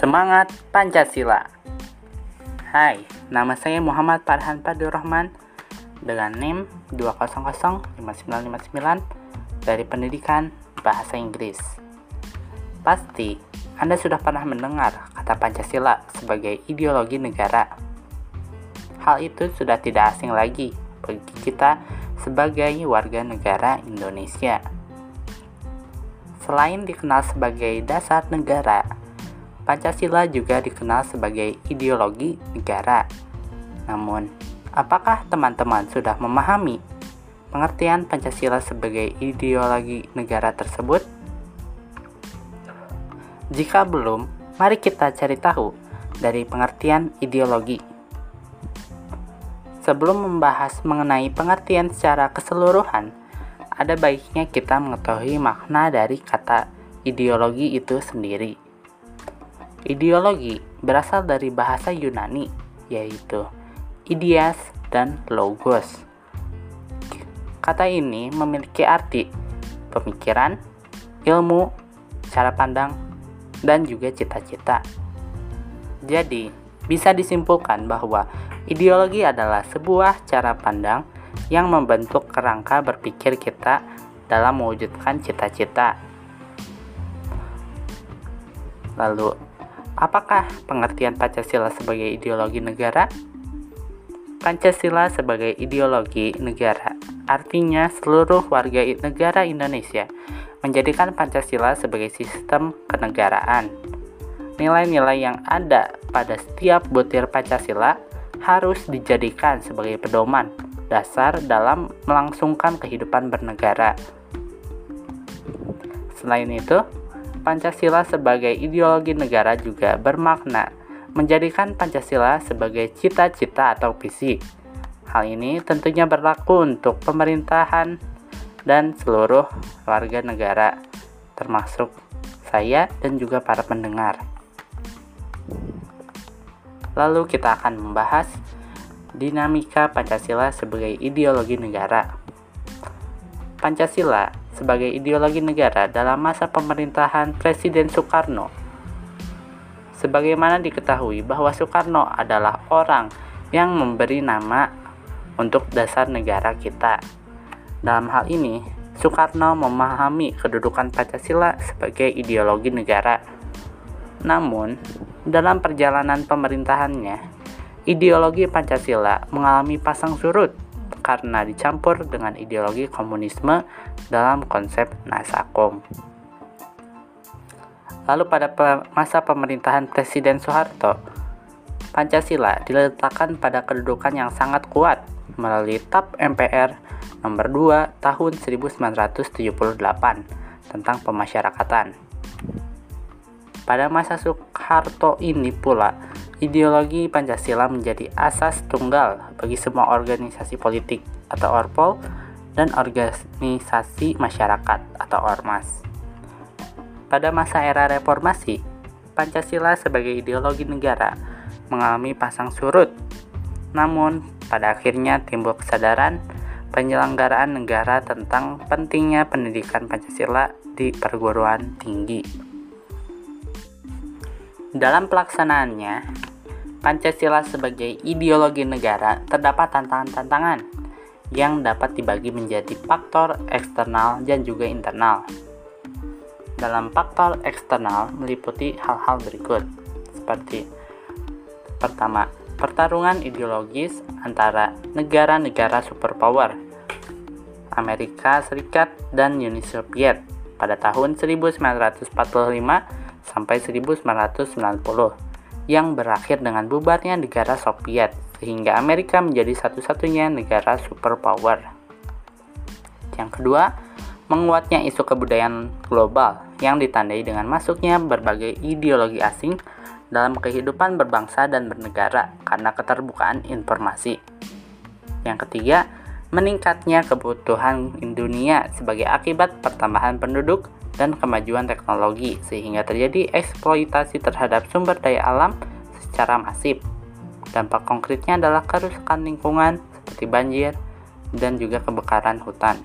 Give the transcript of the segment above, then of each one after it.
Semangat Pancasila. Hai, nama saya Muhammad Farhan Padur Rahman dengan NIM 2005959 dari Pendidikan Bahasa Inggris. Pasti Anda sudah pernah mendengar kata Pancasila sebagai ideologi negara. Hal itu sudah tidak asing lagi bagi kita sebagai warga negara Indonesia. Selain dikenal sebagai dasar negara, Pancasila juga dikenal sebagai ideologi negara. Namun, apakah teman-teman sudah memahami pengertian Pancasila sebagai ideologi negara tersebut? Jika belum, mari kita cari tahu dari pengertian ideologi. Sebelum membahas mengenai pengertian secara keseluruhan, ada baiknya kita mengetahui makna dari kata ideologi itu sendiri. Ideologi berasal dari bahasa Yunani, yaitu ideas dan logos. Kata ini memiliki arti pemikiran, ilmu, cara pandang, dan juga cita-cita. Jadi, bisa disimpulkan bahwa ideologi adalah sebuah cara pandang yang membentuk kerangka berpikir kita dalam mewujudkan cita-cita. Lalu, apakah pengertian Pancasila sebagai ideologi negara? Pancasila sebagai ideologi negara artinya seluruh warga negara Indonesia menjadikan Pancasila sebagai sistem kenegaraan. Nilai-nilai yang ada pada setiap butir Pancasila harus dijadikan sebagai pedoman dasar dalam melangsungkan kehidupan bernegara. Selain itu, Pancasila sebagai ideologi negara juga bermakna menjadikan Pancasila sebagai cita-cita atau visi. Hal ini tentunya berlaku untuk pemerintahan dan seluruh warga negara, termasuk saya dan juga para pendengar. Lalu kita akan membahas dinamika Pancasila sebagai ideologi negara. Pancasila sebagai ideologi negara dalam masa pemerintahan Presiden Soekarno. Sebagaimana diketahui bahwa Soekarno adalah orang yang memberi nama untuk dasar negara kita. Dalam hal ini, Soekarno memahami kedudukan Pancasila sebagai ideologi negara. Namun, dalam perjalanan pemerintahannya, Ideologi Pancasila mengalami pasang surut karena dicampur dengan ideologi komunisme dalam konsep Nasakom. Lalu pada masa pemerintahan Presiden Soeharto, Pancasila diletakkan pada kedudukan yang sangat kuat melalui TAP MPR nomor 2 tahun 1978 tentang pemasyarakatan. Pada masa Soeharto ini pula, Ideologi Pancasila menjadi asas tunggal bagi semua organisasi politik atau orpol dan organisasi masyarakat atau ormas. Pada masa era reformasi, Pancasila sebagai ideologi negara mengalami pasang surut. Namun, pada akhirnya timbul kesadaran penyelenggaraan negara tentang pentingnya pendidikan Pancasila di perguruan tinggi. Dalam pelaksanaannya, Pancasila sebagai ideologi negara terdapat tantangan-tantangan yang dapat dibagi menjadi faktor eksternal dan juga internal. Dalam faktor eksternal meliputi hal-hal berikut, seperti pertama, pertarungan ideologis antara negara-negara superpower Amerika Serikat dan Uni Soviet pada tahun 1945 sampai 1990 yang berakhir dengan bubarnya negara Soviet, sehingga Amerika menjadi satu-satunya negara superpower. Yang kedua, menguatnya isu kebudayaan global yang ditandai dengan masuknya berbagai ideologi asing dalam kehidupan berbangsa dan bernegara karena keterbukaan informasi. Yang ketiga, meningkatnya kebutuhan dunia sebagai akibat pertambahan penduduk dan kemajuan teknologi sehingga terjadi eksploitasi terhadap sumber daya alam secara masif. Dampak konkretnya adalah kerusakan lingkungan seperti banjir dan juga kebakaran hutan.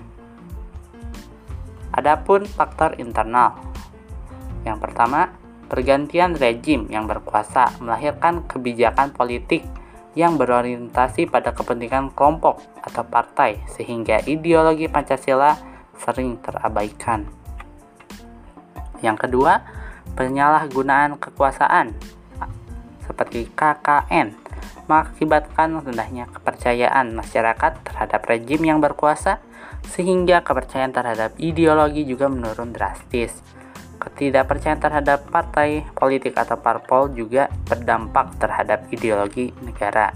Adapun faktor internal. Yang pertama, Pergantian rejim yang berkuasa melahirkan kebijakan politik yang berorientasi pada kepentingan kelompok atau partai, sehingga ideologi Pancasila sering terabaikan. Yang kedua, penyalahgunaan kekuasaan seperti KKN mengakibatkan rendahnya kepercayaan masyarakat terhadap rejim yang berkuasa sehingga kepercayaan terhadap ideologi juga menurun drastis. Ketidakpercayaan terhadap partai politik atau parpol juga berdampak terhadap ideologi negara.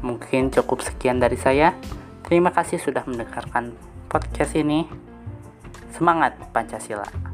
Mungkin cukup sekian dari saya. Terima kasih sudah mendengarkan podcast ini. Semangat Pancasila!